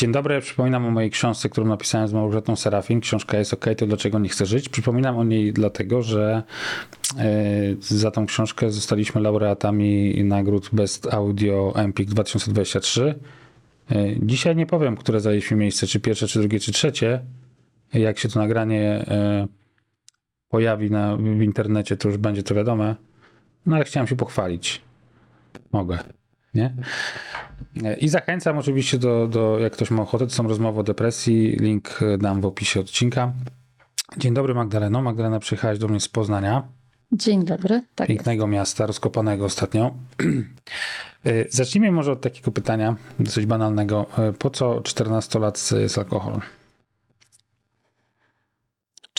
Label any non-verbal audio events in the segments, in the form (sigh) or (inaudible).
Dzień dobry, przypominam o mojej książce, którą napisałem z Małgorzatą Serafin. Książka jest OK, to dlaczego nie chcę żyć. Przypominam o niej dlatego, że e, za tą książkę zostaliśmy laureatami nagród Best Audio Empik 2023. E, dzisiaj nie powiem, które zajęliśmy miejsce, czy pierwsze, czy drugie, czy trzecie. Jak się to nagranie e, pojawi na, w internecie, to już będzie to wiadome. No ale chciałem się pochwalić. Mogę nie? I zachęcam oczywiście do, do, jak ktoś ma ochotę, to są rozmowy o depresji, link dam w opisie odcinka. Dzień dobry Magdaleno. Magdalena przyjechałaś do mnie z Poznania. Dzień dobry. Tak Pięknego jest. miasta, rozkopanego ostatnio. (clears throat) Zacznijmy może od takiego pytania, dosyć banalnego. Po co 14-latce jest alkohol?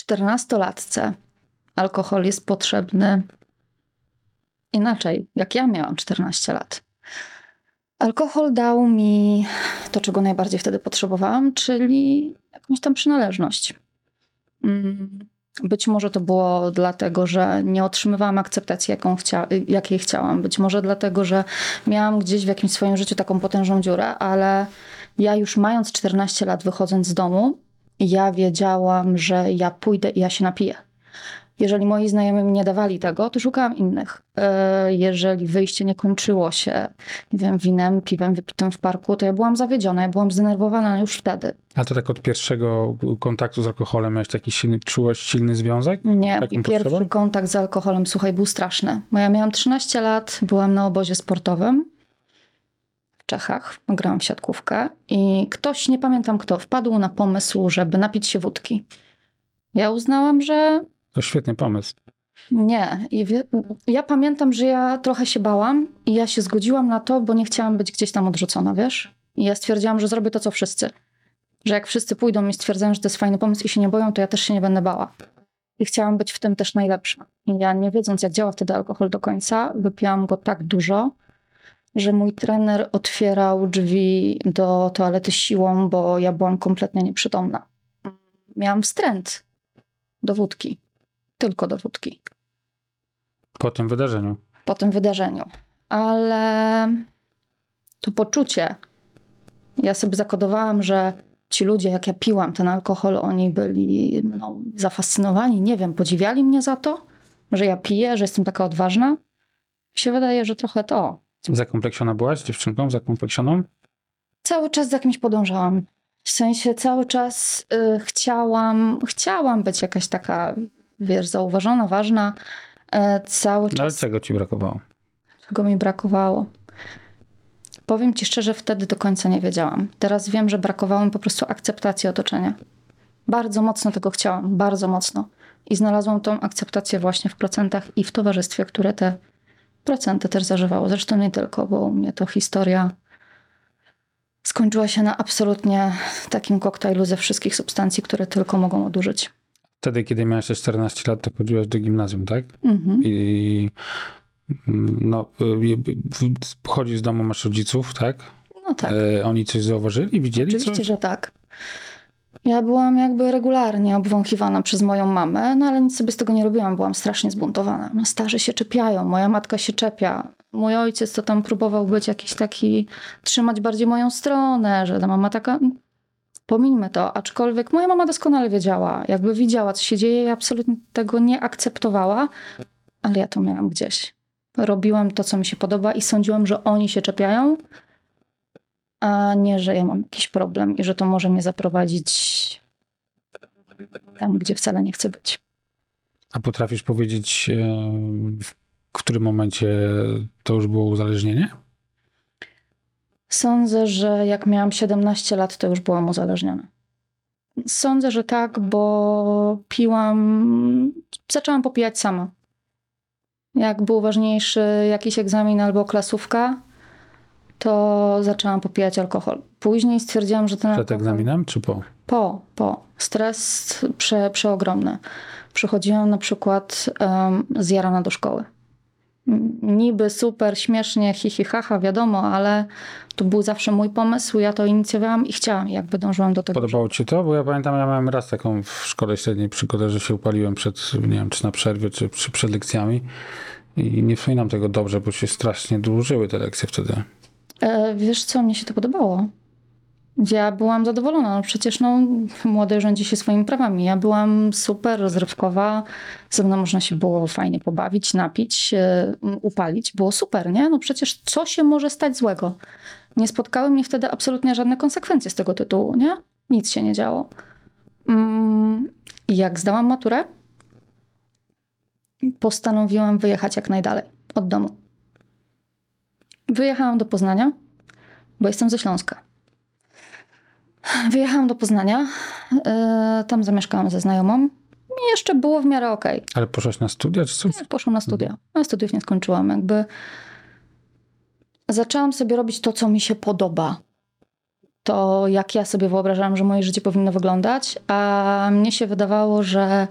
14-latce alkohol jest potrzebny inaczej, jak ja miałam 14 lat. Alkohol dał mi to, czego najbardziej wtedy potrzebowałam, czyli jakąś tam przynależność. Mm, być może to było dlatego, że nie otrzymywałam akceptacji, jaką chcia jakiej chciałam. Być może dlatego, że miałam gdzieś w jakimś swoim życiu taką potężną dziurę, ale ja już mając 14 lat, wychodząc z domu, ja wiedziałam, że ja pójdę i ja się napiję. Jeżeli moi znajomi mi nie dawali tego, to szukałam innych. E, jeżeli wyjście nie kończyło się, nie wiem, winem, piwem wypitym w parku, to ja byłam zawiedziona, ja byłam zdenerwowana już wtedy. A to tak od pierwszego kontaktu z alkoholem miałeś taki silny, czułaś silny związek? Nie, pierwszy potrzebą? kontakt z alkoholem, słuchaj, był straszny. Bo ja miałam 13 lat, byłam na obozie sportowym w Czechach, grałam w siatkówkę i ktoś, nie pamiętam kto, wpadł na pomysł, żeby napić się wódki. Ja uznałam, że to świetny pomysł. Nie. Ja pamiętam, że ja trochę się bałam i ja się zgodziłam na to, bo nie chciałam być gdzieś tam odrzucona, wiesz? I ja stwierdziłam, że zrobię to, co wszyscy. Że jak wszyscy pójdą i stwierdzają, że to jest fajny pomysł i się nie boją, to ja też się nie będę bała. I chciałam być w tym też najlepsza. I ja nie wiedząc, jak działa wtedy alkohol do końca, wypiłam go tak dużo, że mój trener otwierał drzwi do toalety siłą, bo ja byłam kompletnie nieprzytomna. Miałam wstręt do wódki tylko do wódki. Po tym wydarzeniu. Po tym wydarzeniu. Ale to poczucie, ja sobie zakodowałam, że ci ludzie, jak ja piłam ten alkohol, oni byli no, zafascynowani, nie wiem, podziwiali mnie za to, że ja piję, że jestem taka odważna. Mi się wydaje, że trochę to. Zakompleksiona byłaś dziewczynką, zakompleksioną? Cały czas za kimś podążałam. W sensie cały czas y, chciałam, chciałam być jakaś taka wiesz, zauważona, ważna. E, cały czas. No ale czego ci brakowało? Czego mi brakowało? Powiem ci szczerze, wtedy do końca nie wiedziałam. Teraz wiem, że brakowało mi po prostu akceptacji otoczenia. Bardzo mocno tego chciałam, bardzo mocno. I znalazłam tą akceptację właśnie w procentach i w towarzystwie, które te procenty też zażywało. Zresztą nie tylko, bo u mnie to historia skończyła się na absolutnie takim koktajlu ze wszystkich substancji, które tylko mogą odurzyć. Wtedy, kiedy miałeś 14 lat, to chodziłaś do gimnazjum, tak? Mhm. I no, chodzisz z domu, masz rodziców, tak? No tak. E, oni coś zauważyli, widzieli Oczywiście, coś? że tak. Ja byłam jakby regularnie obwąchiwana przez moją mamę, no ale nic sobie z tego nie robiłam, byłam strasznie zbuntowana. No, starzy się czepiają, moja matka się czepia. Mój ojciec to tam próbował być jakiś taki, trzymać bardziej moją stronę, że ta mama taka, Pomińmy to, aczkolwiek moja mama doskonale wiedziała, jakby widziała, co się dzieje, i absolutnie tego nie akceptowała, ale ja to miałam gdzieś. Robiłam to, co mi się podoba i sądziłam, że oni się czepiają, a nie, że ja mam jakiś problem i że to może mnie zaprowadzić tam, gdzie wcale nie chcę być. A potrafisz powiedzieć, w którym momencie to już było uzależnienie? Sądzę, że jak miałam 17 lat, to już byłam uzależniona. Sądzę, że tak, bo piłam, zaczęłam popijać sama. Jak był ważniejszy jakiś egzamin albo klasówka, to zaczęłam popijać alkohol. Później stwierdziłam, że ten Przed alkohol... egzaminem czy po? Po, po. Stres prze, przeogromny. Przychodziłam na przykład um, zjarana do szkoły. Niby super, śmiesznie, hi, hi, haha, wiadomo, ale to był zawsze mój pomysł, ja to inicjowałam i chciałam, jakby dążyłam do tego. Podobało ci to? Bo ja pamiętam, ja miałem raz taką w szkole średniej przygodę, że się upaliłem przed, nie wiem, czy na przerwie, czy, czy przed lekcjami. I nie wspominam tego dobrze, bo się strasznie dłużyły te lekcje wtedy. E, wiesz co, mnie się to podobało. Ja byłam zadowolona. No przecież no, młody rządzi się swoimi prawami. Ja byłam super rozrywkowa. Ze mną można się było fajnie pobawić, napić, e, upalić. Było super, nie? No przecież co się może stać złego? Nie spotkały mnie wtedy absolutnie żadne konsekwencje z tego tytułu, nie? Nic się nie działo. Mm, jak zdałam maturę, postanowiłam wyjechać jak najdalej od domu. Wyjechałam do Poznania, bo jestem ze Śląska. Wyjechałam do Poznania, yy, tam zamieszkałam ze znajomą i jeszcze było w miarę okej. Ale poszłaś na studia, czy co? Okay. Poszłam na studia. A studiów nie skończyłam. Jakby zaczęłam sobie robić to, co mi się podoba. To, jak ja sobie wyobrażałam, że moje życie powinno wyglądać, a mnie się wydawało, że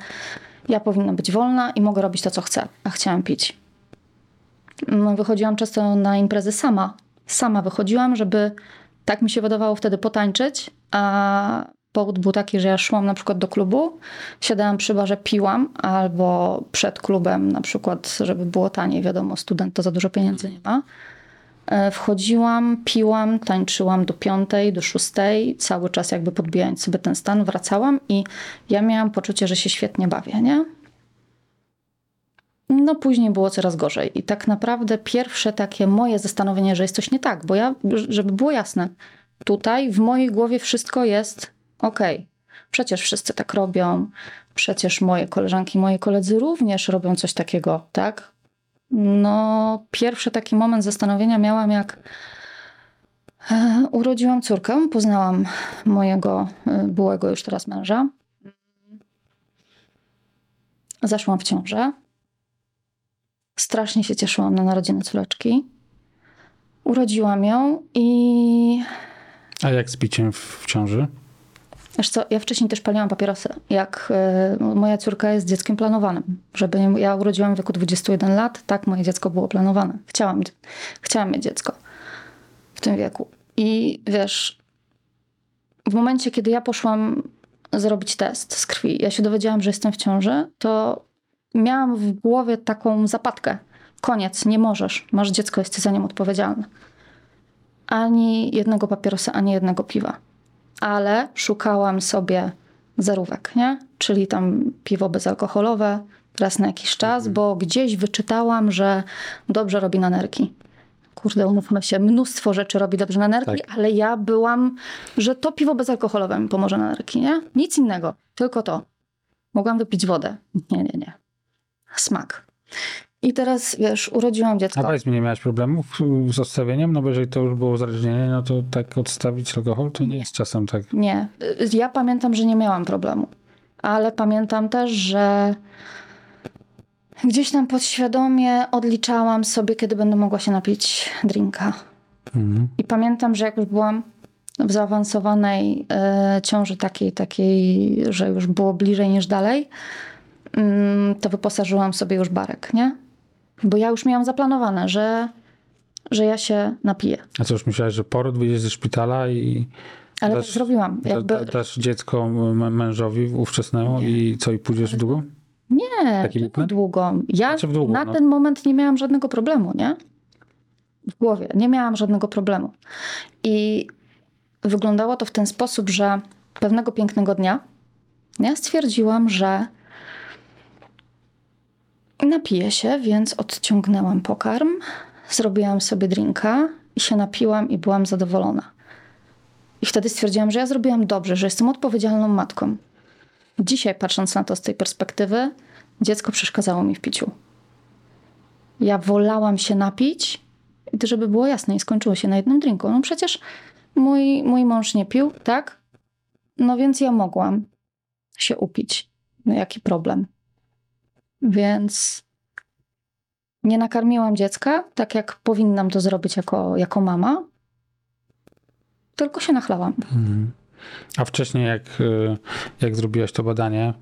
ja powinna być wolna i mogę robić to, co chcę, a chciałam pić. No, wychodziłam często na imprezy sama. Sama wychodziłam, żeby tak mi się wydawało wtedy potańczyć, a powód był taki, że ja szłam na przykład do klubu, siadałam przy barze, piłam, albo przed klubem na przykład, żeby było taniej, wiadomo, student to za dużo pieniędzy nie ma. Wchodziłam, piłam, tańczyłam do piątej, do szóstej, cały czas jakby podbijając sobie ten stan, wracałam i ja miałam poczucie, że się świetnie bawię, nie? No później było coraz gorzej i tak naprawdę pierwsze takie moje zastanowienie, że jest coś nie tak, bo ja, żeby było jasne, tutaj w mojej głowie wszystko jest. Okay. Przecież wszyscy tak robią, przecież moje koleżanki, moi koledzy również robią coś takiego, tak? No, pierwszy taki moment zastanowienia miałam, jak e, urodziłam córkę, poznałam mojego e, byłego już teraz męża. Zaszłam w ciążę. Strasznie się cieszyłam na narodziny córeczki. Urodziłam ją i. A jak z piciem w ciąży? Wiesz co, ja wcześniej też paliłam papierosy. Jak y, moja córka jest dzieckiem planowanym. Żeby ja urodziłam w wieku 21 lat, tak moje dziecko było planowane. Chciałam, chciałam mieć dziecko w tym wieku. I wiesz, w momencie, kiedy ja poszłam zrobić test z krwi, ja się dowiedziałam, że jestem w ciąży, to miałam w głowie taką zapadkę. Koniec, nie możesz. Masz dziecko, jesteś za nim odpowiedzialny. Ani jednego papierosa, ani jednego piwa ale szukałam sobie zerówek, nie? Czyli tam piwo bezalkoholowe raz na jakiś czas, bo gdzieś wyczytałam, że dobrze robi na nerki. Kurde, umówmy się, mnóstwo rzeczy robi dobrze na nerki, tak. ale ja byłam, że to piwo bezalkoholowe mi pomoże na nerki, nie? Nic innego, tylko to. Mogłam wypić wodę. Nie, nie, nie. Smak. I teraz, wiesz, urodziłam dziecko. A powiedz mi, nie miałaś problemów z odstawieniem? No bo jeżeli to już było uzależnienie, no to tak odstawić alkohol to nie, jest czasem tak. Nie. Ja pamiętam, że nie miałam problemu. Ale pamiętam też, że gdzieś tam podświadomie odliczałam sobie, kiedy będę mogła się napić drinka. Mhm. I pamiętam, że jak już byłam w zaawansowanej y, ciąży takiej, takiej, że już było bliżej niż dalej, y, to wyposażyłam sobie już barek, nie? Bo ja już miałam zaplanowane, że, że ja się napiję. A co już myślałeś, że poród wyjdziesz ze szpitala i. Ale dasz, to zrobiłam. Jakby... Da, dasz dziecko mężowi ówczesnemu nie. i co, i pójdziesz w długo? Nie, nie długo. Ja znaczy długo, na no. ten moment nie miałam żadnego problemu, nie? W głowie. Nie miałam żadnego problemu. I wyglądało to w ten sposób, że pewnego pięknego dnia ja stwierdziłam, że Napiję się, więc odciągnęłam pokarm, zrobiłam sobie drinka i się napiłam i byłam zadowolona. I wtedy stwierdziłam, że ja zrobiłam dobrze, że jestem odpowiedzialną matką. Dzisiaj, patrząc na to z tej perspektywy, dziecko przeszkadzało mi w piciu. Ja wolałam się napić, żeby było jasne, i skończyło się na jednym drinku. No przecież mój, mój mąż nie pił, tak? No więc ja mogłam się upić. No jaki problem? Więc nie nakarmiłam dziecka tak, jak powinnam to zrobić jako, jako mama. tylko się nachlałam. Mhm. A wcześniej, jak, y, jak zrobiłaś to badanie,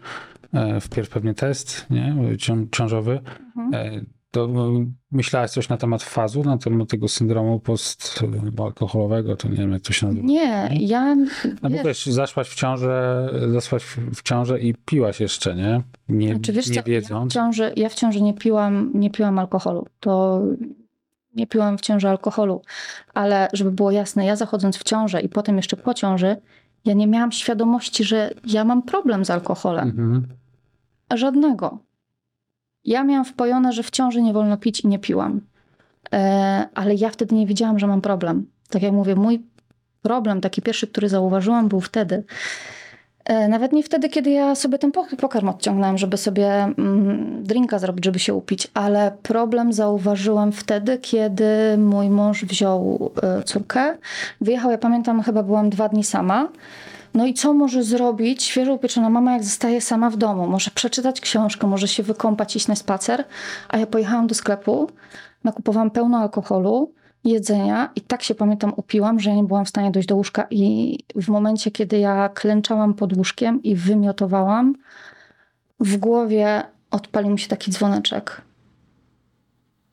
e, wpierw pewnie test nie? Cią- ciążowy, Mhm. To y, myślałaś coś na temat fazu, na temat tego syndromu postalkoholowego, to nie wiem, jak to się nazywa. Nie, ja. No bo wiesz, zaszłaś w ciążę, zaszłaś w- ciążę i piłaś jeszcze, nie? Nie, Znaczy, wiesz nie co, Ja w, wiedząc. ciąży, ja w ciąży nie piłam, nie piłam alkoholu. To nie piłam w ciąży alkoholu. Ale żeby było jasne, ja zachodząc w ciążę i potem jeszcze po ciąży, ja nie miałam świadomości, że ja mam problem z alkoholem. Mhm. Żadnego. Ja miałam wpojone, że w ciąży nie wolno pić i nie piłam. E, ale ja wtedy nie wiedziałam, że mam problem. Tak jak mówię, mój problem, taki pierwszy, który zauważyłam, był wtedy. E, nawet nie wtedy, kiedy ja sobie ten pok- pokarm odciągnęłam, żeby sobie mm, drinka zrobić, żeby się upić, ale problem zauważyłam wtedy, kiedy mój mąż wziął e, córkę. Wyjechał, ja pamiętam, chyba byłam dwa dni sama. No i co może zrobić świeżo upieczona mama, jak zostaje sama w domu? Może przeczytać książkę, może się wykąpać, iść na spacer. A ja pojechałam do sklepu, nakupowałam pełno alkoholu, jedzenia i tak się pamiętam upiłam, że ja nie byłam w stanie dojść do łóżka. I w momencie, kiedy ja klęczałam pod łóżkiem i wymiotowałam, w głowie odpalił mi się taki dzwoneczek.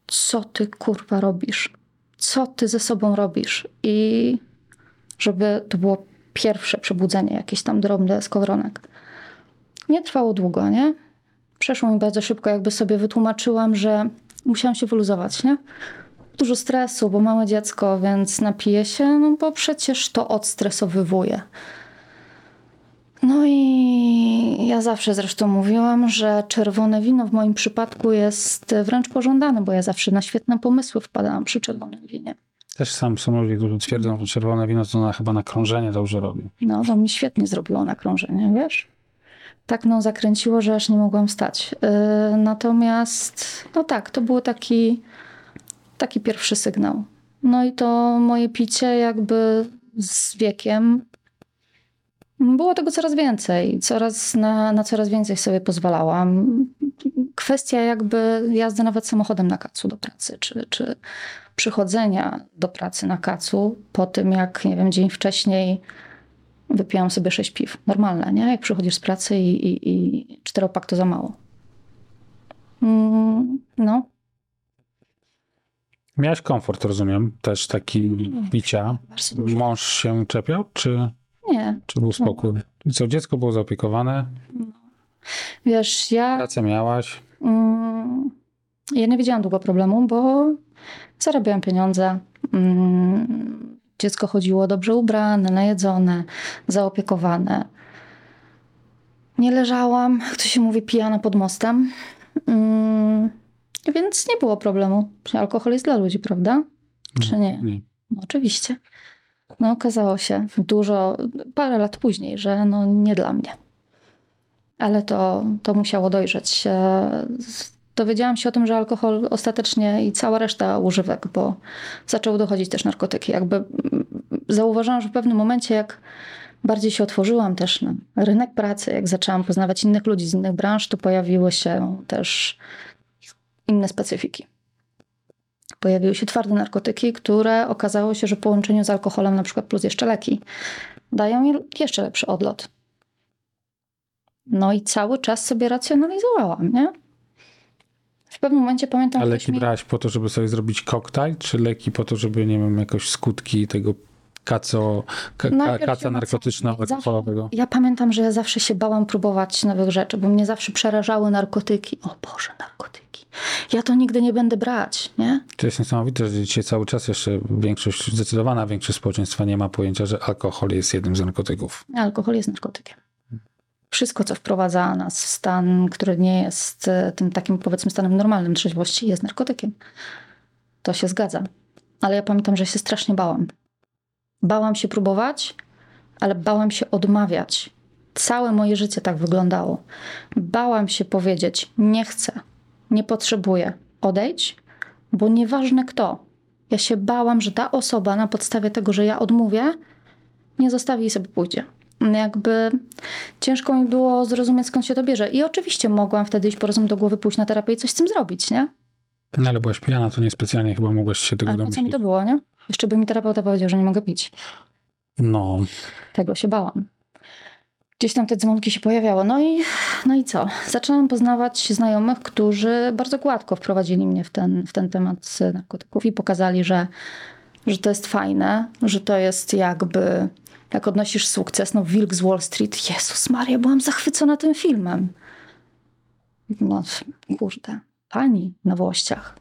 Co ty kurwa robisz? Co ty ze sobą robisz? I żeby to było pierwsze przebudzenie, jakieś tam drobne skowronek. Nie trwało długo, nie? Przeszło mi bardzo szybko, jakby sobie wytłumaczyłam, że musiałam się wyluzować, nie? Dużo stresu, bo małe dziecko, więc napiję się, no bo przecież to odstresowywuje. No i ja zawsze zresztą mówiłam, że czerwone wino w moim przypadku jest wręcz pożądane, bo ja zawsze na świetne pomysły wpadałam przy czerwonym winie. Też sam są ludzie, którzy twierdzą, że czerwone wino to na, chyba na krążenie dobrze robi. No, to mi świetnie zrobiło nakrążenie, wiesz? Tak mną zakręciło, że aż nie mogłam wstać. Yy, natomiast, no tak, to był taki, taki pierwszy sygnał. No i to moje picie jakby z wiekiem było tego coraz więcej. Coraz na, na coraz więcej sobie pozwalałam. Kwestia jakby jazdy nawet samochodem na kacu do pracy, czy, czy przychodzenia do pracy na kacu po tym, jak, nie wiem, dzień wcześniej wypijam sobie sześć piw. Normalne, nie? Jak przychodzisz z pracy i, i, i czteropak to za mało. Mm, no, Miałeś komfort, rozumiem, też taki picia. bardzo dużo. Mąż się czepiał, czy, Nie, czy był spokój? I co, dziecko było zaopiekowane, wiesz, ja, pracę miałaś, mm, ja nie wiedziałam długo problemu, bo zarabiałam pieniądze. Mm, dziecko chodziło dobrze ubrane, najedzone, zaopiekowane. Nie leżałam, jak to się mówi, pijana pod mostem. Mm, więc nie było problemu. Alkohol jest dla ludzi, prawda? Czy nie? Nie. No, oczywiście. No okazało się dużo, parę lat później, że no nie dla mnie. Ale to, to musiało dojrzeć. Dowiedziałam się o tym, że alkohol ostatecznie i cała reszta używek, bo zaczęły dochodzić też narkotyki. Jakby mm, zauważyłam, że w pewnym momencie, jak bardziej się otworzyłam też na rynek pracy, jak zaczęłam poznawać innych ludzi z innych branż, to pojawiły się też inne specyfiki pojawiły się twarde narkotyki, które okazało się, że w połączeniu z alkoholem, na przykład plus jeszcze leki, dają je- jeszcze lepszy odlot. No i cały czas sobie racjonalizowałam, nie? W pewnym momencie pamiętam, A leki mi- brałaś po to, żeby sobie zrobić koktajl, czy leki po to, żeby, nie wiem, jakoś skutki tego kaco, ka, kaca narkotyczno-alkoholowego? Ja pamiętam, że ja zawsze się bałam próbować nowych rzeczy, bo mnie zawsze przerażały narkotyki. O Boże, narkotyki. Ja to nigdy nie będę brać, nie? To jest niesamowite, że dzisiaj cały czas jeszcze większość, zdecydowana większość społeczeństwa nie ma pojęcia, że alkohol jest jednym z narkotyków. Alkohol jest narkotykiem. Wszystko, co wprowadza nas w stan, który nie jest e, tym takim, powiedzmy, stanem normalnym trzeźwości, jest narkotykiem. To się zgadza. Ale ja pamiętam, że się strasznie bałam. Bałam się próbować, ale bałam się odmawiać. Całe moje życie tak wyglądało. Bałam się powiedzieć: Nie chcę, nie potrzebuję, odejdź, bo nieważne kto. Ja się bałam, że ta osoba na podstawie tego, że ja odmówię, nie zostawi i sobie pójdzie. Jakby ciężko mi było zrozumieć, skąd się to bierze. I oczywiście mogłam wtedy iść po rozum do głowy, pójść na terapię i coś z tym zrobić, nie? No ale byłaś pijana, to niespecjalnie chyba mogłaś się tego Ale po co mi domyślić. to było, nie? Jeszcze by mi terapeuta powiedział, że nie mogę pić. No, Tego się bałam. Gdzieś tam te dzwonki się pojawiały. No i, no i co? Zaczęłam poznawać znajomych, którzy bardzo gładko wprowadzili mnie w ten, w ten temat narkotyków i pokazali, że, że to jest fajne, że to jest jakby, jak odnosisz sukces, no Wilk z Wall Street, Jezus Maria, byłam zachwycona tym filmem. No kurde, pani na włościach.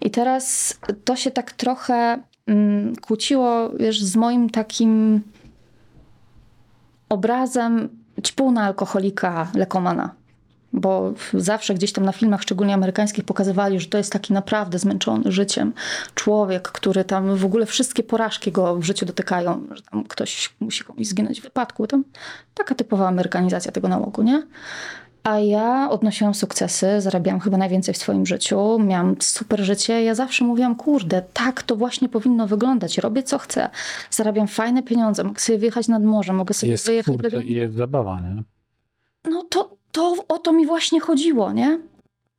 I teraz to się tak trochę mm, kłóciło, wiesz, z moim takim obrazem ćpuna alkoholika, lekomana. Bo zawsze gdzieś tam na filmach, szczególnie amerykańskich, pokazywali, że to jest taki naprawdę zmęczony życiem człowiek, który tam w ogóle wszystkie porażki go w życiu dotykają, że tam ktoś musi komuś zginąć w wypadku. Tam taka typowa amerykanizacja tego nałogu, nie? A ja odnosiłam sukcesy, zarabiałam chyba najwięcej w swoim życiu, miałam super życie. Ja zawsze mówiłam, kurde, tak to właśnie powinno wyglądać. Robię co chcę, zarabiam fajne pieniądze, mogę sobie wyjechać nad morze, mogę sobie jest, wyjechać kurde, do... jest zabawa, nie? No to, to o to mi właśnie chodziło, nie?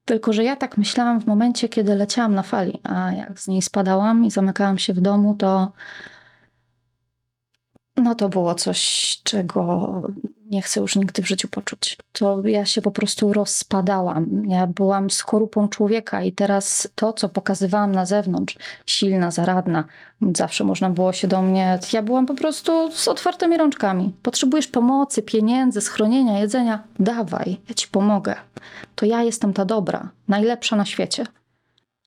Tylko, że ja tak myślałam w momencie, kiedy leciałam na fali, a jak z niej spadałam i zamykałam się w domu, to no to było coś, czego nie chcę już nigdy w życiu poczuć. To ja się po prostu rozpadałam. Ja byłam skorupą człowieka i teraz to, co pokazywałam na zewnątrz, silna, zaradna, zawsze można było się do mnie... Ja byłam po prostu z otwartymi rączkami. Potrzebujesz pomocy, pieniędzy, schronienia, jedzenia? Dawaj, ja ci pomogę. To ja jestem ta dobra, najlepsza na świecie.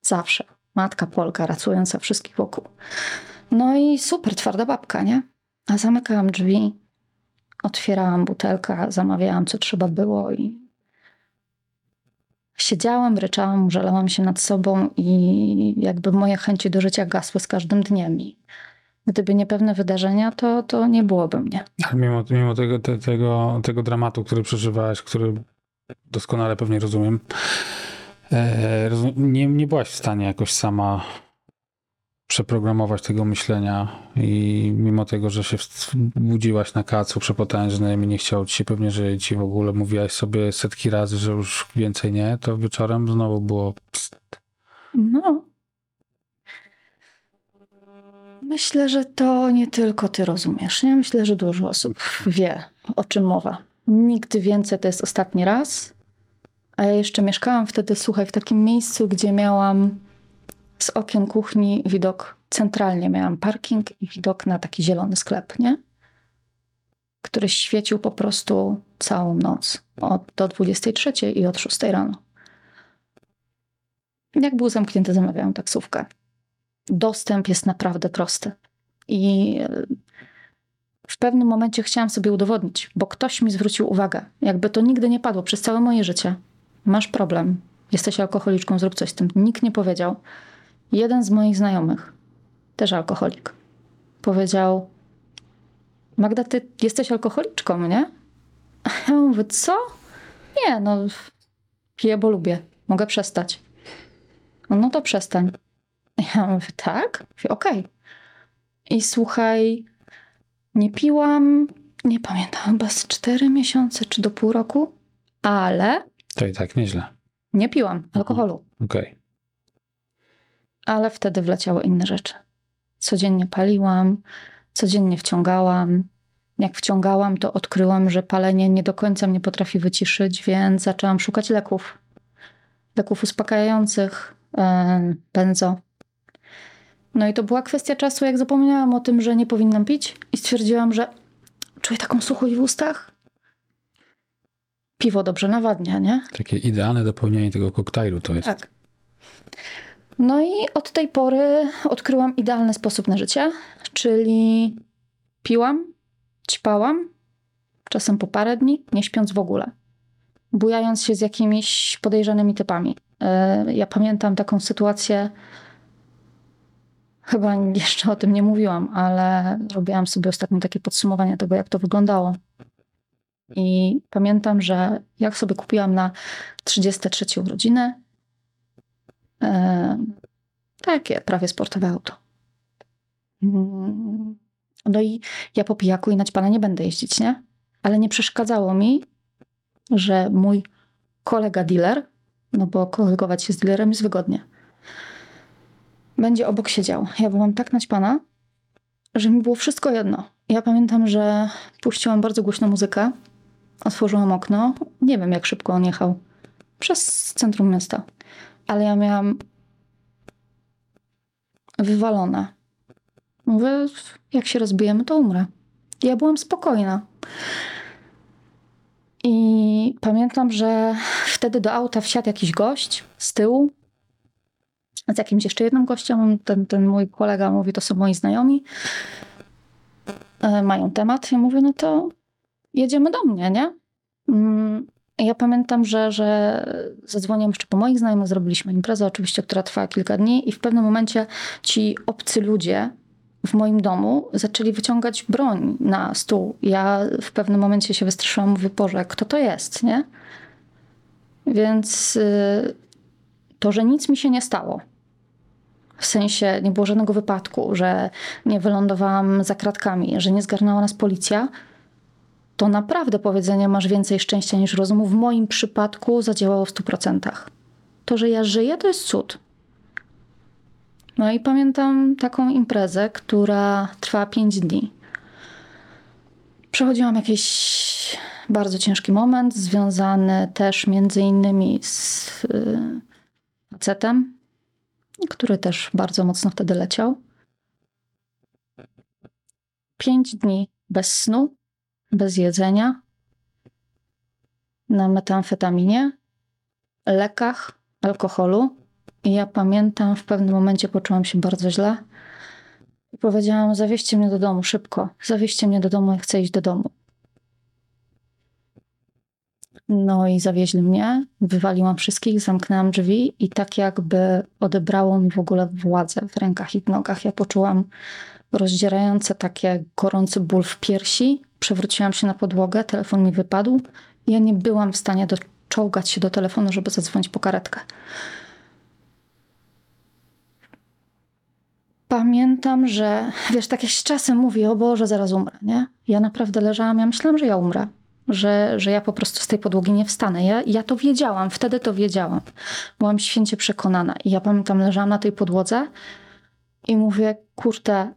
Zawsze. Matka Polka, racująca wszystkich wokół. No i super, twarda babka, nie? A zamykałam drzwi, otwierałam butelkę, zamawiałam co trzeba było i siedziałam, ryczałam, żalałam się nad sobą i jakby moje chęci do życia gasły z każdym dniem. I gdyby nie pewne wydarzenia, to, to nie byłoby mnie. Mimo, mimo tego, te, tego, tego dramatu, który przeżywałaś, który doskonale pewnie rozumiem, e, nie, nie byłaś w stanie jakoś sama przeprogramować tego myślenia i mimo tego, że się budziłaś na kacu przepotężnym i nie chciało ci się pewnie żyć i w ogóle mówiłaś sobie setki razy, że już więcej nie, to wieczorem znowu było pst. No. Myślę, że to nie tylko ty rozumiesz, nie? Myślę, że dużo osób wie, o czym mowa. Nigdy więcej to jest ostatni raz. A ja jeszcze mieszkałam wtedy, słuchaj, w takim miejscu, gdzie miałam z okien kuchni widok centralnie. Miałam parking i widok na taki zielony sklep, nie? Który świecił po prostu całą noc. Od, do 23 i od 6 rano. Jak był zamknięty, zamawiałam taksówkę. Dostęp jest naprawdę prosty. I w pewnym momencie chciałam sobie udowodnić, bo ktoś mi zwrócił uwagę. Jakby to nigdy nie padło przez całe moje życie. Masz problem. Jesteś alkoholiczką, zrób coś z tym. Nikt nie powiedział. Jeden z moich znajomych, też alkoholik, powiedział: Magda, ty jesteś alkoholiczką, nie? A ja mówię: Co? Nie, no, piję, bo lubię. Mogę przestać. No to przestań. Ja mówię: Tak? Okej. Okay. I słuchaj, nie piłam, nie pamiętam, chyba z cztery miesiące czy do pół roku, ale. To i tak nieźle. Nie piłam alkoholu. Okej. Okay ale wtedy wleciały inne rzeczy. Codziennie paliłam, codziennie wciągałam. Jak wciągałam, to odkryłam, że palenie nie do końca mnie potrafi wyciszyć, więc zaczęłam szukać leków. Leków uspokajających, benzo. No i to była kwestia czasu, jak zapomniałam o tym, że nie powinnam pić i stwierdziłam, że czuję taką suchość w ustach. Piwo dobrze nawadnia, nie? Takie idealne dopełnienie tego koktajlu to jest. Tak. No i od tej pory odkryłam idealny sposób na życie, czyli piłam, ćpałam, czasem po parę dni, nie śpiąc w ogóle, bujając się z jakimiś podejrzanymi typami. E, ja pamiętam taką sytuację, chyba jeszcze o tym nie mówiłam, ale robiłam sobie ostatnio takie podsumowanie tego, jak to wyglądało. I pamiętam, że jak sobie kupiłam na 33 urodziny takie prawie sportowe auto. Mm. No i ja po pijaku i naćpana nie będę jeździć, nie? Ale nie przeszkadzało mi, że mój kolega dealer, no bo kolegować się z dealerem jest wygodnie, będzie obok siedział. Ja byłam tak naćpana, że mi było wszystko jedno. Ja pamiętam, że puściłam bardzo głośną muzykę, otworzyłam okno. Nie wiem, jak szybko on jechał. Przez centrum miasta. Ale ja miałam wywalone. Mówię, jak się rozbijemy, to umrę. Ja byłam spokojna. I pamiętam, że wtedy do auta wsiadł jakiś gość z tyłu. Z jakimś jeszcze jednym gościem. Ten, ten mój kolega mówi, to są moi znajomi. E, mają temat. Ja mówię, no to jedziemy do mnie, nie? Ja pamiętam, że, że zadzwoniłam jeszcze po moich znajomych, zrobiliśmy imprezę, oczywiście, która trwała kilka dni, i w pewnym momencie ci obcy ludzie w moim domu zaczęli wyciągać broń na stół. Ja w pewnym momencie się wystraszyłam, mówię, Boże, kto to jest, nie? Więc y, to, że nic mi się nie stało, w sensie nie było żadnego wypadku, że nie wylądowałam za kratkami, że nie zgarnęła nas policja, to naprawdę powiedzenie masz więcej szczęścia niż rozumu w moim przypadku zadziałało w 100%. To, że ja żyję, to jest cud. No i pamiętam taką imprezę, która trwała 5 dni. Przechodziłam jakiś bardzo ciężki moment, związany też między innymi z y, facetem, który też bardzo mocno wtedy leciał. Pięć dni bez snu, bez jedzenia, na metamfetaminie, lekach, alkoholu. I ja pamiętam, w pewnym momencie poczułam się bardzo źle. I powiedziałam: Zawieźcie mnie do domu szybko. Zawieźcie mnie do domu, ja chcę iść do domu. No i zawieźli mnie, wywaliłam wszystkich, zamknęłam drzwi i tak jakby odebrało mi w ogóle władzę w rękach i w nogach. Ja poczułam rozdzierające takie gorący ból w piersi. Przewróciłam się na podłogę, telefon mi wypadł. Ja nie byłam w stanie doczołgać się do telefonu, żeby zadzwonić po karetkę. Pamiętam, że wiesz, tak jak czasem mówię, o Boże, zaraz umrę, nie? Ja naprawdę leżałam, ja myślałam, że ja umrę. Że, że ja po prostu z tej podłogi nie wstanę. Ja, ja to wiedziałam, wtedy to wiedziałam. Byłam święcie przekonana. I ja pamiętam, leżałam na tej podłodze i mówię, kurde,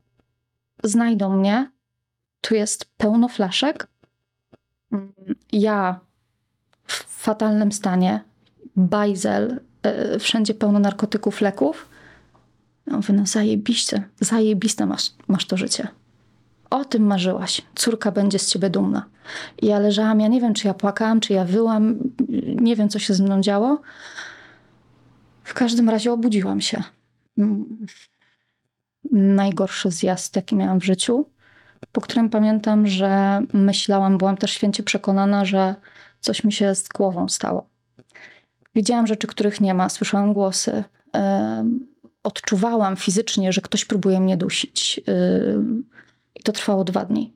znajdą mnie. Tu jest pełno flaszek. Mm, Ja w fatalnym stanie, bajzel, yy, wszędzie pełno narkotyków, leków. Ja mówię, no zajebiście, zajebiste masz, masz to życie. O tym marzyłaś. Córka będzie z ciebie dumna. I ja leżałam, ja nie wiem, czy ja płakałam, czy ja wyłam, nie wiem, co się ze mną działo. W każdym razie obudziłam się. Najgorszy zjazd, jaki miałam w życiu, po którym pamiętam, że myślałam, byłam też święcie przekonana, że coś mi się z głową stało. Widziałam rzeczy, których nie ma, słyszałam głosy. odczuwałam fizycznie, że ktoś próbuje mnie dusić. Ym, I to trwało dwa dni.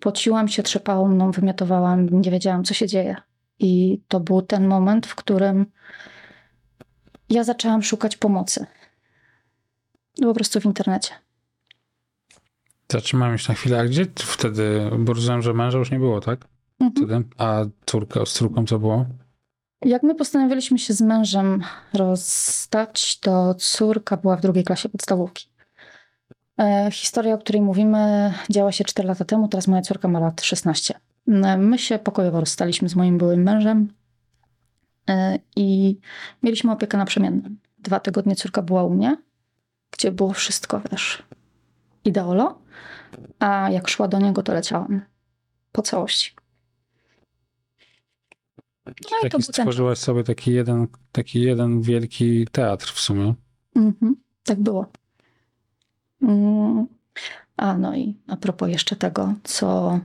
Pociłam się, trzepało mną, wymiotowałam, nie wiedziałam, co się dzieje. I to był ten moment, w którym ja zaczęłam szukać pomocy. Po prostu w internecie. Zatrzymałem się na chwilę. A gdzie wtedy, bo rozumiem, że męża już nie było, tak? Mhm. Wtedy? A córka, z córką co było? Jak my postanowiliśmy się z mężem rozstać, to córka była w drugiej klasie podstawówki. E, historia, o której mówimy, działa się 4 lata temu, teraz moja córka ma lat 16. E, My się pokojowo rozstaliśmy z moim byłym mężem e, i mieliśmy opiekę naprzemienną. Dwa tygodnie córka była u mnie, gdzie było wszystko, wiesz, ideolo, a jak szła do niego, to leciałam po całości. No i to Taki był ten stworzyłaś sobie taki jeden, taki jeden wielki teatr w sumie. Mhm, tak było. Mm. A no i a propos jeszcze tego, co.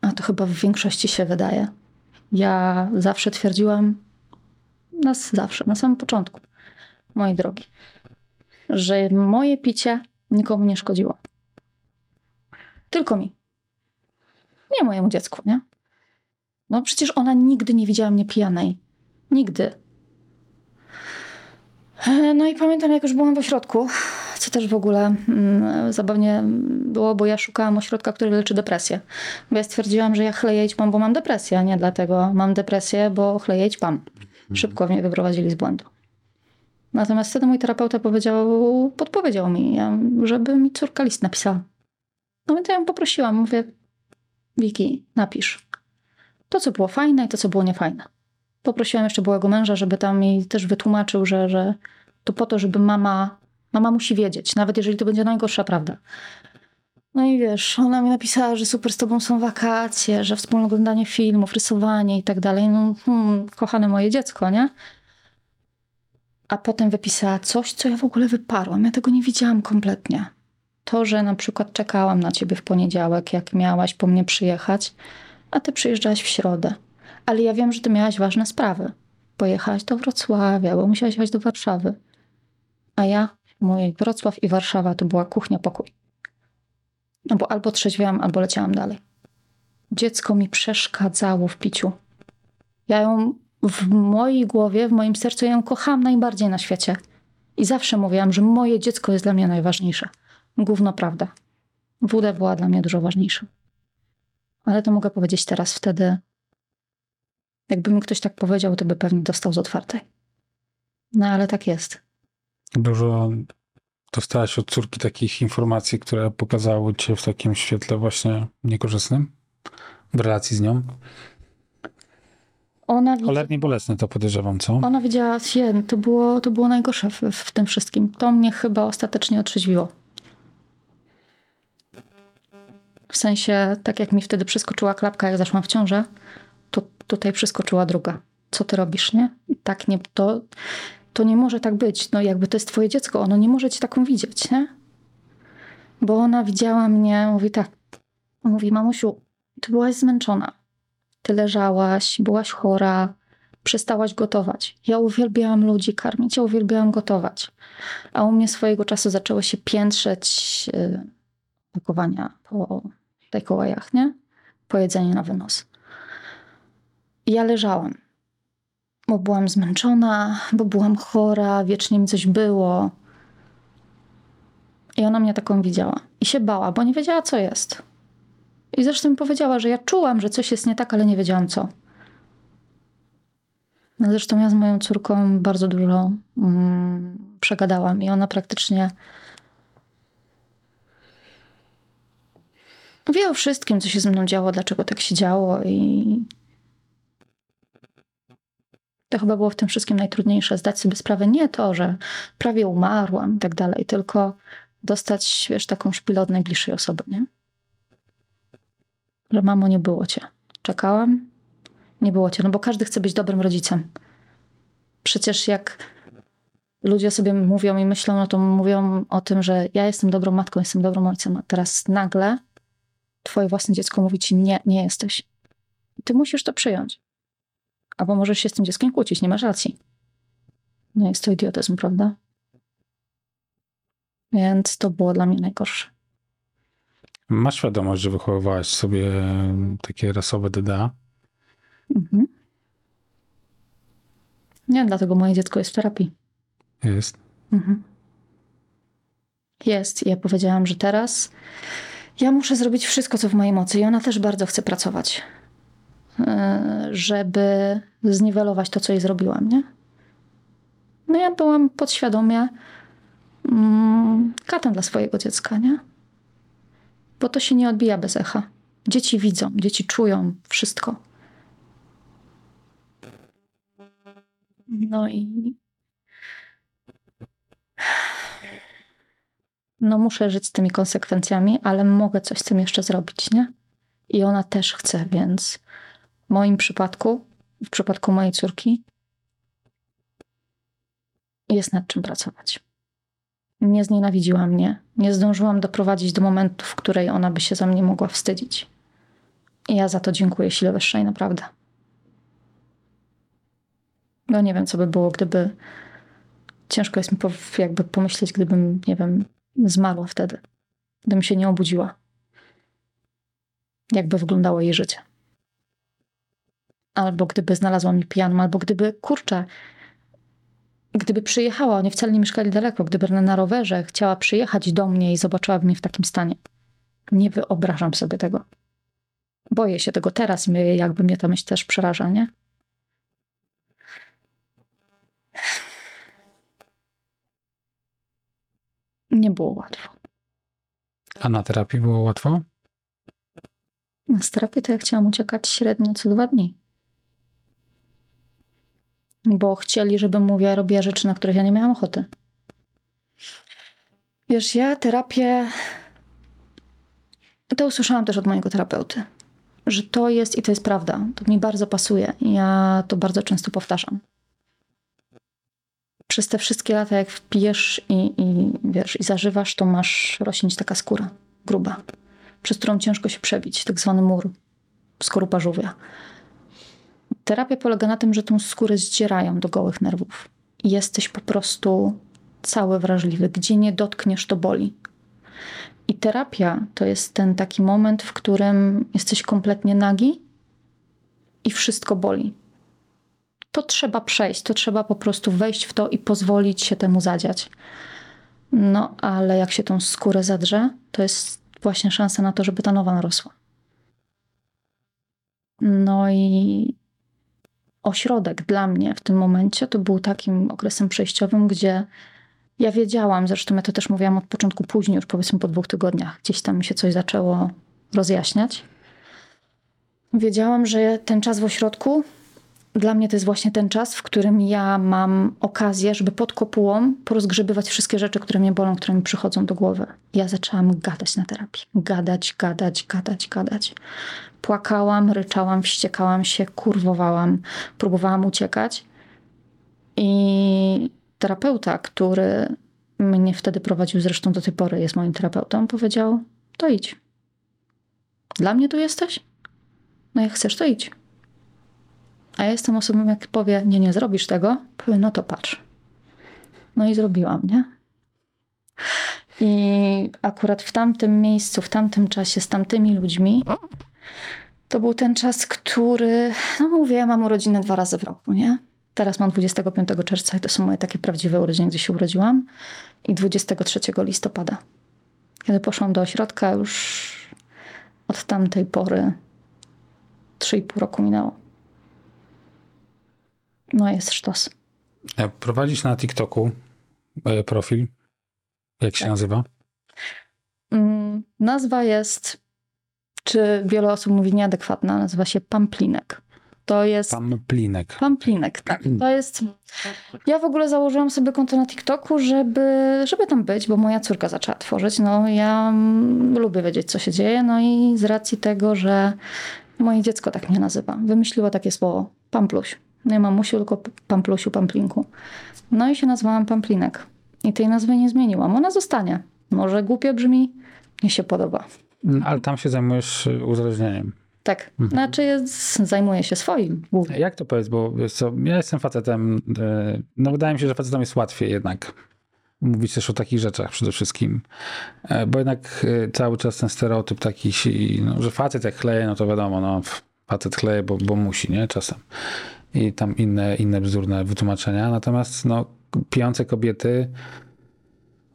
A to chyba w większości się wydaje. Ja zawsze twierdziłam, nas zawsze, na samym początku, moi drogi, że moje picie nikomu nie szkodziło. Tylko mi. Nie mojemu dziecku, nie? No przecież ona nigdy nie widziała mnie pijanej. Nigdy. E, No i pamiętam, jak już byłam w ośrodku, co też w ogóle mm, zabawnie było, bo ja szukałam ośrodka, który leczy depresję. Bo ja stwierdziłam, że ja chleję i ćpam, bo mam depresję, a nie dlatego mam depresję, bo chleję i ćpam. Szybko mnie wyprowadzili z błędu. Natomiast wtedy mój terapeuta powiedział, podpowiedział mi, żeby mi córka list napisała. No więc ja ją poprosiłam, mówię, Wiki, napisz. To, co było fajne i to, co było niefajne. Poprosiłam jeszcze byłego męża, żeby tam mi też wytłumaczył, że, że to po to, żeby mama, mama musi wiedzieć, nawet jeżeli to będzie najgorsza prawda. No i wiesz, ona mi napisała, że super z tobą są wakacje, że wspólne oglądanie filmów, rysowanie i tak dalej. No, hmm, kochane moje dziecko, nie? A potem wypisała coś, co ja w ogóle wyparłam. Ja tego nie widziałam kompletnie. To, że na przykład czekałam na ciebie w poniedziałek, jak miałaś po mnie przyjechać, a ty przyjeżdżałaś w środę. Ale ja wiem, że ty miałaś ważne sprawy. Pojechałaś do Wrocławia, bo musiałaś jechać do Warszawy. A ja, mój Wrocław i Warszawa to była kuchnia, pokój. No bo albo trzeźwiałam, albo leciałam dalej. Dziecko mi przeszkadzało w piciu. Ja ją w mojej głowie, w moim sercu, ją kocham najbardziej na świecie. I zawsze mówiłam, że moje dziecko jest dla mnie najważniejsze. Gówno prawda. WD była dla mnie dużo ważniejsza. Ale to mogę powiedzieć teraz, wtedy. Jakby mi ktoś tak powiedział, to by pewnie dostał z otwartej. No ale tak jest. Dużo dostałaś od córki takich informacji, które pokazały cię w takim świetle właśnie niekorzystnym w relacji z nią? Ona, Cholernie bolesne to podejrzewam, co? ona widziała, je, to było, to było najgorsze w, w tym wszystkim. To mnie chyba ostatecznie otrzeźwiło. W sensie, tak jak mi wtedy przeskoczyła klapka, jak zaszłam w ciążę, to tutaj przeskoczyła druga. Co ty robisz, nie? Tak nie, to, to nie może tak być. No jakby to jest twoje dziecko, ono nie może cię taką widzieć, nie? Bo ona widziała mnie, mówi tak, mówi, mamusiu, ty byłaś zmęczona. Ty leżałaś, byłaś chora, przestałaś gotować. Ja uwielbiałam ludzi karmić, ja uwielbiałam gotować. A u mnie swojego czasu zaczęły się piętrzeć yy, pakowania po takeawayach, nie? Po jedzeniu na wynos. I ja leżałam, bo byłam zmęczona, bo byłam chora, wiecznie mi coś było. I ona mnie taką widziała. I się bała, bo nie wiedziała, co jest. I zresztą mi powiedziała, że ja czułam, że coś jest nie tak, ale nie wiedziałam co. No zresztą ja z moją córką bardzo dużo mm, przegadałam i ona praktycznie wie o wszystkim, co się ze mną działo, dlaczego tak się działo i to chyba było w tym wszystkim najtrudniejsze, zdać sobie sprawę nie to, że prawie umarłam i tak dalej, tylko dostać, wiesz, taką szpilę od najbliższej osoby, nie? Że mamo, nie było cię. Czekałam, nie było cię, no bo każdy chce być dobrym rodzicem. Przecież jak ludzie sobie mówią i myślą, no to mówią o tym, że ja jestem dobrą matką, jestem dobrym ojcem, a teraz nagle twoje własne dziecko mówi ci nie, nie jesteś. Ty musisz to przyjąć. Albo możesz się z tym dzieckiem kłócić, nie masz racji. No jest to idiotyzm, prawda? Więc to było dla mnie najgorsze. Masz świadomość, że wychowywałaś sobie takie rasowe DDA? Mhm. Nie, dlatego moje dziecko jest w terapii. Jest. Mhm. Jest. Ja powiedziałam, że teraz ja muszę zrobić wszystko, co w mojej mocy. I ona też bardzo chce pracować, e, żeby zniwelować to, co jej zrobiłam, nie? No ja byłam podświadomie mm, katem dla swojego dziecka, nie? Bo to się nie odbija bez echa. Dzieci widzą, dzieci czują wszystko. No i no muszę żyć z tymi konsekwencjami, ale mogę coś z tym jeszcze zrobić, nie? I ona też chce, więc w moim przypadku, w przypadku mojej córki, jest nad czym pracować. Nie znienawidziła mnie. Nie zdążyłam doprowadzić do momentu, w której ona by się za mnie mogła wstydzić. I ja za to dziękuję sile wyższej, naprawdę. No nie wiem, co by było, gdyby. Ciężko jest mi jakby pomyśleć, gdybym, nie wiem, zmarła wtedy. Gdybym się nie obudziła. Jakby wyglądało jej życie. Albo gdyby znalazła mnie pijaną, albo gdyby, kurczę, gdyby przyjechała, oni wcale nie mieszkali daleko, gdyby na rowerze chciała przyjechać do mnie i zobaczyła mnie w takim stanie. Nie wyobrażam sobie tego. Boję się tego teraz, jakby mnie ta myśl też przeraża, nie? Nie było łatwo. A na terapii było łatwo? Na terapię to ja chciałam uciekać średnio co dwa dni. Bo chcieli, żebym mówiła, robiła rzeczy, na których ja nie miałam ochoty. Wiesz, ja terapię. To usłyszałam też od mojego terapeuty, że to jest i to jest prawda. To mi bardzo pasuje. Ja to bardzo często powtarzam. Przez te wszystkie lata, jak pijesz i, i wiesz, i zażywasz, to masz rośnięć taka skóra gruba, przez którą ciężko się przebić, tak zwany mur, skorupa żółwia. Terapia polega na tym, że tą skórę zdzierają do gołych nerwów. Jesteś po prostu cały wrażliwy. Gdzie nie dotkniesz, to boli. I terapia to jest ten taki moment, w którym jesteś kompletnie nagi i wszystko boli. To trzeba przejść, to trzeba po prostu wejść w to i pozwolić się temu zadziać. No, ale jak się tą skórę zadrze, to jest właśnie szansa na to, żeby ta nowa narosła. No i ośrodek dla mnie w tym momencie to był takim okresem przejściowym, gdzie ja wiedziałam, zresztą ja to też mówiłam od początku później, już powiedzmy po dwóch tygodniach, gdzieś tam mi się coś zaczęło rozjaśniać. Wiedziałam, że ten czas w ośrodku dla mnie to jest właśnie ten czas, w którym ja mam okazję, żeby pod kopułą porozgrzebywać wszystkie rzeczy, które mnie bolą, które mi przychodzą do głowy. Ja zaczęłam gadać na terapii. Gadać, gadać, gadać, gadać. Płakałam, ryczałam, wściekałam się, kurwowałam, próbowałam uciekać. I terapeuta, który mnie wtedy prowadził, zresztą do tej pory jest moim terapeutą, powiedział: To idź. Dla mnie tu jesteś? No jak chcesz, to idź. A ja jestem osobą, jak powie, nie, nie zrobisz tego, powiem, no to patrz. No i zrobiłam, nie? I akurat w tamtym miejscu, w tamtym czasie, z tamtymi ludźmi, to był ten czas, który, no mówię, ja mam urodziny dwa razy w roku, nie? Teraz mam 25 czerwca i to są moje takie prawdziwe urodziny, gdzie się urodziłam. I 23 listopada. Kiedy poszłam do ośrodka, już od tamtej pory 3,5 roku minęło. No jest sztos. E, Prowadzisz na TikToku e, profil. Jak się Tak. nazywa? Mm, Nazwa jest, czy wiele osób mówi nieadekwatna, nazywa się Pamplinek. To jest... Pamplinek. Pamplinek, tak. (clears throat) To jest. Ja w ogóle założyłam sobie konto na TikToku, żeby, żeby tam być, bo moja córka zaczęła tworzyć. No, ja mm, lubię wiedzieć, co się dzieje. No i z racji tego, że moje dziecko tak mnie nazywa, wymyśliło takie słowo Pampluś. Nie mamusiu, tylko Pamplusiu, Pamplinku. No i się nazwałam Pamplinek. I tej nazwy nie zmieniłam. Ona zostanie. Może głupio brzmi, mi się podoba. Ale tam się zajmujesz e, uzależnieniem. Tak. Znaczy, jest, zajmuję się swoim głównie. Jak to powiedz, bo co, ja jestem facetem, e, no wydaje mi się, że facetom jest łatwiej jednak mówić też o takich rzeczach przede wszystkim, E, bo jednak e, cały czas ten stereotyp taki, no, że facet jak chleje, no to wiadomo, no facet chleje, bo, bo musi, nie, czasem. I tam inne, inne bzdurne wytłumaczenia, natomiast no pijące kobiety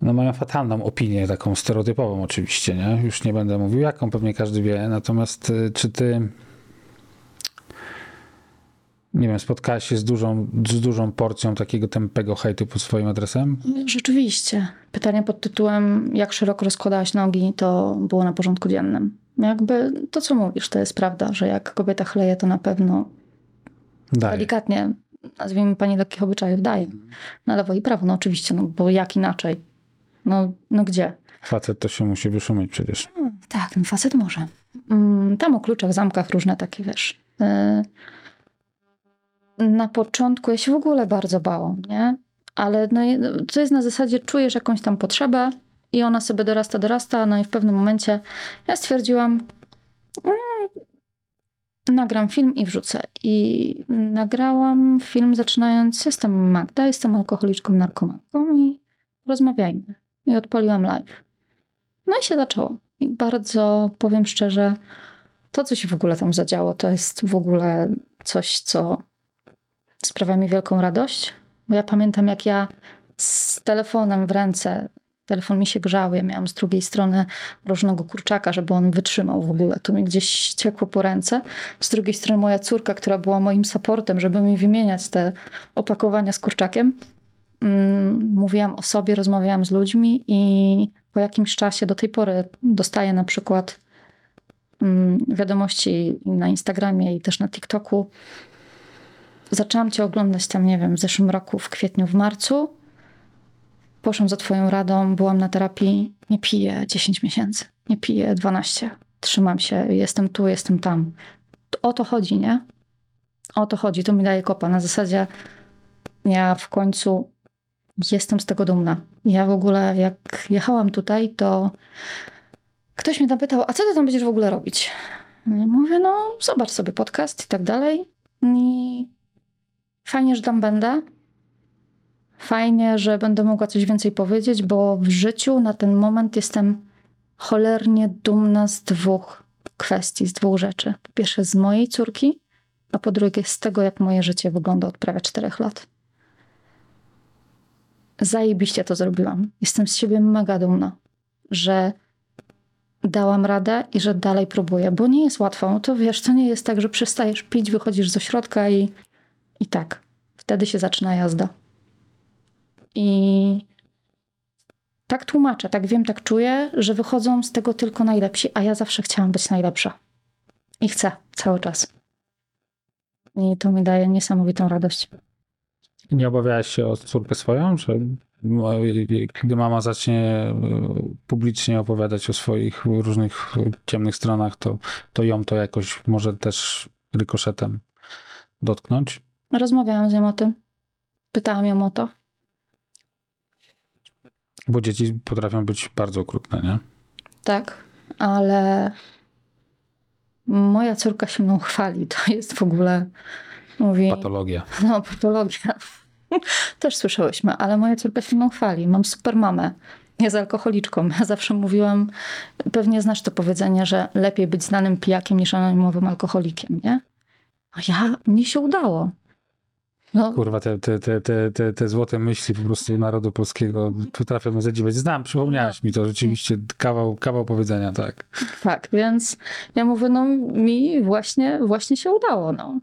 no mają fatalną opinię, taką stereotypową oczywiście, nie? Już nie będę mówił jaką, pewnie każdy wie, natomiast e, czy ty nie wiem, spotkałaś się z dużą, z dużą porcją takiego tępego hejtu pod swoim adresem? Rzeczywiście. Pytanie pod tytułem, jak szeroko rozkładałaś nogi, to było na porządku dziennym. Jakby to, co mówisz, to jest prawda, że jak kobieta chleje, to na pewno Daję. delikatnie, nazwijmy pani lekkich obyczajów, daje. Na lewo i prawo, no oczywiście, no bo jak inaczej? No, no gdzie? Facet to się musi wyszumieć przecież. Tak, ten facet może. Mm, Tam o kluczach, zamkach, różne takie, wiesz. Yy, Na początku ja się w ogóle bardzo bałam, nie? Ale no, to jest na zasadzie, czujesz jakąś tam potrzebę i ona sobie dorasta, dorasta, no i w pewnym momencie ja stwierdziłam, mm, nagram film i wrzucę. I nagrałam film zaczynając, jestem Magda, jestem alkoholiczką, narkomanką i rozmawiajmy. I odpaliłam live. No i się zaczęło. I bardzo powiem szczerze, to, co się w ogóle tam zadziało, to jest w ogóle coś, co sprawia mi wielką radość. Bo ja pamiętam, jak ja z telefonem w ręce, telefon mi się grzał, ja miałam z drugiej strony mrożonego kurczaka, żeby on wytrzymał w ogóle. To mi gdzieś ciekło po ręce. Z drugiej strony moja córka, która była moim supportem, żeby mi wymieniać te opakowania z kurczakiem. Mm, Mówiłam o sobie, rozmawiałam z ludźmi i po jakimś czasie, do tej pory dostaję na przykład mm, wiadomości na Instagramie i też na TikToku. Zaczęłam cię oglądać tam, nie wiem, w zeszłym roku, w kwietniu, w marcu. Poszłam za twoją radą, byłam na terapii. Nie piję 10 miesięcy, nie piję 12. Trzymam się, jestem tu, jestem tam. O to chodzi, nie? O to chodzi, to mi daje kopa. Na zasadzie ja w końcu jestem z tego dumna. Ja w ogóle, jak jechałam tutaj, to ktoś mnie zapytał, a co ty tam będziesz w ogóle robić? I mówię, no zobacz sobie podcast i tak dalej. I fajnie, że tam będę. Fajnie, że będę mogła coś więcej powiedzieć, bo w życiu na ten moment jestem cholernie dumna z dwóch kwestii, z dwóch rzeczy. Po pierwsze z mojej córki, a po drugie z tego, jak moje życie wygląda od prawie czterech lat. Zajebiście to zrobiłam. Jestem z siebie mega dumna, że dałam radę i że dalej próbuję, bo nie jest łatwo. No to wiesz, to nie jest tak, że przestajesz pić, wychodzisz z ośrodka i, i tak. Wtedy się zaczyna jazda. I tak tłumaczę, tak wiem, tak czuję, że wychodzą z tego tylko najlepsi, a ja zawsze chciałam być najlepsza. I chcę cały czas. I to mi daje niesamowitą radość. Nie obawiałeś się o córkę swoją, że kiedy mama zacznie e, publicznie opowiadać o swoich różnych ciemnych stronach, to, to ją to jakoś może też rykoszetem dotknąć? Rozmawiałam z nią o tym. Pytałam ją o to. Bo dzieci potrafią być bardzo okrutne, nie? Tak, ale moja córka się mną chwali. To jest w ogóle, mówi... Patologia. No, patologia. (laughs) Też słyszałyśmy, ale moja córka się mną chwali. Mam super mamę. Jest alkoholiczką. Ja zawsze mówiłam, pewnie znasz to powiedzenie, że lepiej być znanym pijakiem niż anonimowym alkoholikiem, nie? A ja, mnie się udało. No, Kurwa, te, te, te, te, te, te złote myśli po prostu narodu polskiego potrafią zadziwiać. Znam, przypomniałaś mi to rzeczywiście kawał, kawał powiedzenia, tak. tak, więc ja mówię, no mi właśnie, właśnie się udało, no.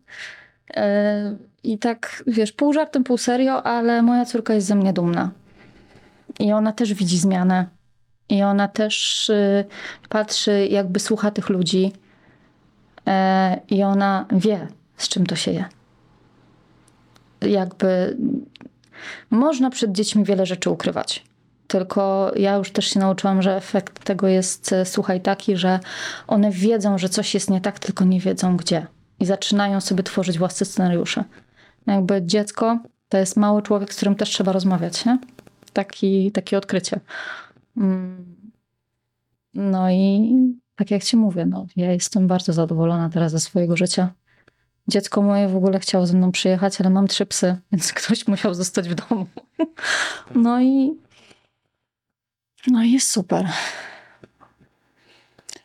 E, I tak, wiesz, pół żartem, pół serio, ale moja córka jest ze mnie dumna. I ona też widzi zmianę. I ona też y, patrzy, jakby słucha tych ludzi. E, I ona wie, z czym to się je. Jakby można przed dziećmi wiele rzeczy ukrywać. Tylko ja już też się nauczyłam, że efekt tego jest, e, słuchaj, taki, że one wiedzą, że coś jest nie tak, tylko nie wiedzą gdzie. I zaczynają sobie tworzyć własne scenariusze. Jakby dziecko to jest mały człowiek, z którym też trzeba rozmawiać, nie? Taki, takie odkrycie. Mm. No i tak jak ci mówię, no, ja jestem bardzo zadowolona teraz ze swojego życia. Dziecko moje w ogóle chciało ze mną przyjechać, ale mam trzy psy, (laughs) więc ktoś musiał zostać w domu. No i no i jest super.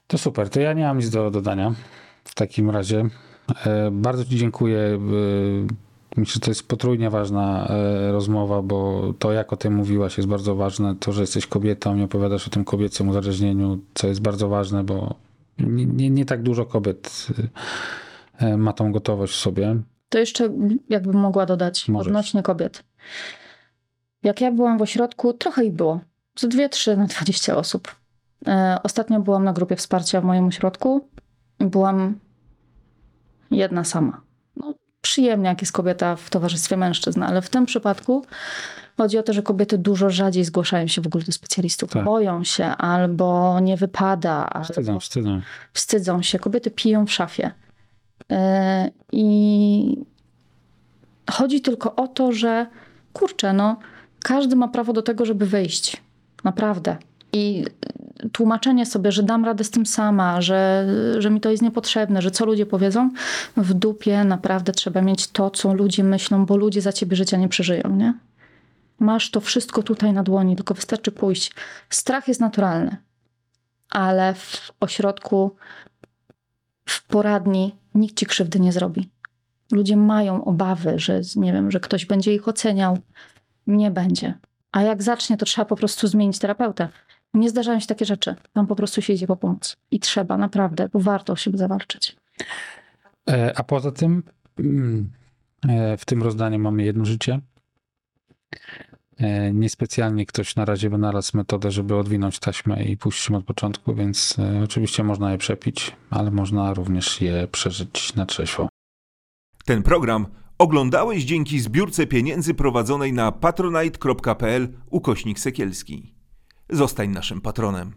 To super, to ja nie mam nic do dodania w takim razie. E, Bardzo Ci dziękuję. E, Myślę, że to jest potrójnie ważna e, rozmowa, bo to, jak o tym mówiłaś, jest bardzo ważne. To, że jesteś kobietą i opowiadasz o tym kobiecym uzależnieniu, co jest bardzo ważne, bo nie, nie, nie tak dużo kobiet ma tą gotowość w sobie. To jeszcze jakbym mogła dodać Możesz. odnośnie kobiet. Jak ja byłam w ośrodku, trochę ich było. Dwie, trzy na 20 osób. E, Ostatnio byłam na grupie wsparcia w moim ośrodku. Byłam jedna sama. No, przyjemnie, jak jest kobieta w towarzystwie mężczyzn, ale w tym przypadku chodzi o to, że kobiety dużo rzadziej zgłaszają się w ogóle do specjalistów. Tak. Boją się albo nie wypada, Wstydzą, albo wstydzą. wstydzą się. Kobiety piją w szafie. Yy, I chodzi tylko o to, że kurczę, no, każdy ma prawo do tego, żeby wyjść. Naprawdę. I tłumaczenie sobie, że dam radę z tym sama, że, że mi to jest niepotrzebne, że co ludzie powiedzą, w dupie naprawdę trzeba mieć to, co ludzie myślą, bo ludzie za ciebie życia nie przeżyją, nie? Masz to wszystko tutaj na dłoni, tylko wystarczy pójść. Strach jest naturalny, ale w ośrodku w poradni nikt ci krzywdy nie zrobi. Ludzie mają obawy, że nie wiem, że ktoś będzie ich oceniał. Nie będzie. A jak zacznie, to trzeba po prostu zmienić terapeutę. Nie zdarzają się takie rzeczy. Tam po prostu się idzie po pomoc. I trzeba, naprawdę, bo warto o siebie zawalczyć. E, A poza tym, mm, e, w tym rozdaniu mamy jedno życie. E, Niespecjalnie ktoś na razie wynalazł metodę, żeby odwinąć taśmę i puścić od początku, więc e, oczywiście można je przepić, ale można również je przeżyć na trzeźwo. Ten program oglądałeś dzięki zbiórce pieniędzy prowadzonej na patronite.pl ukośnik sekielski. Zostań naszym patronem.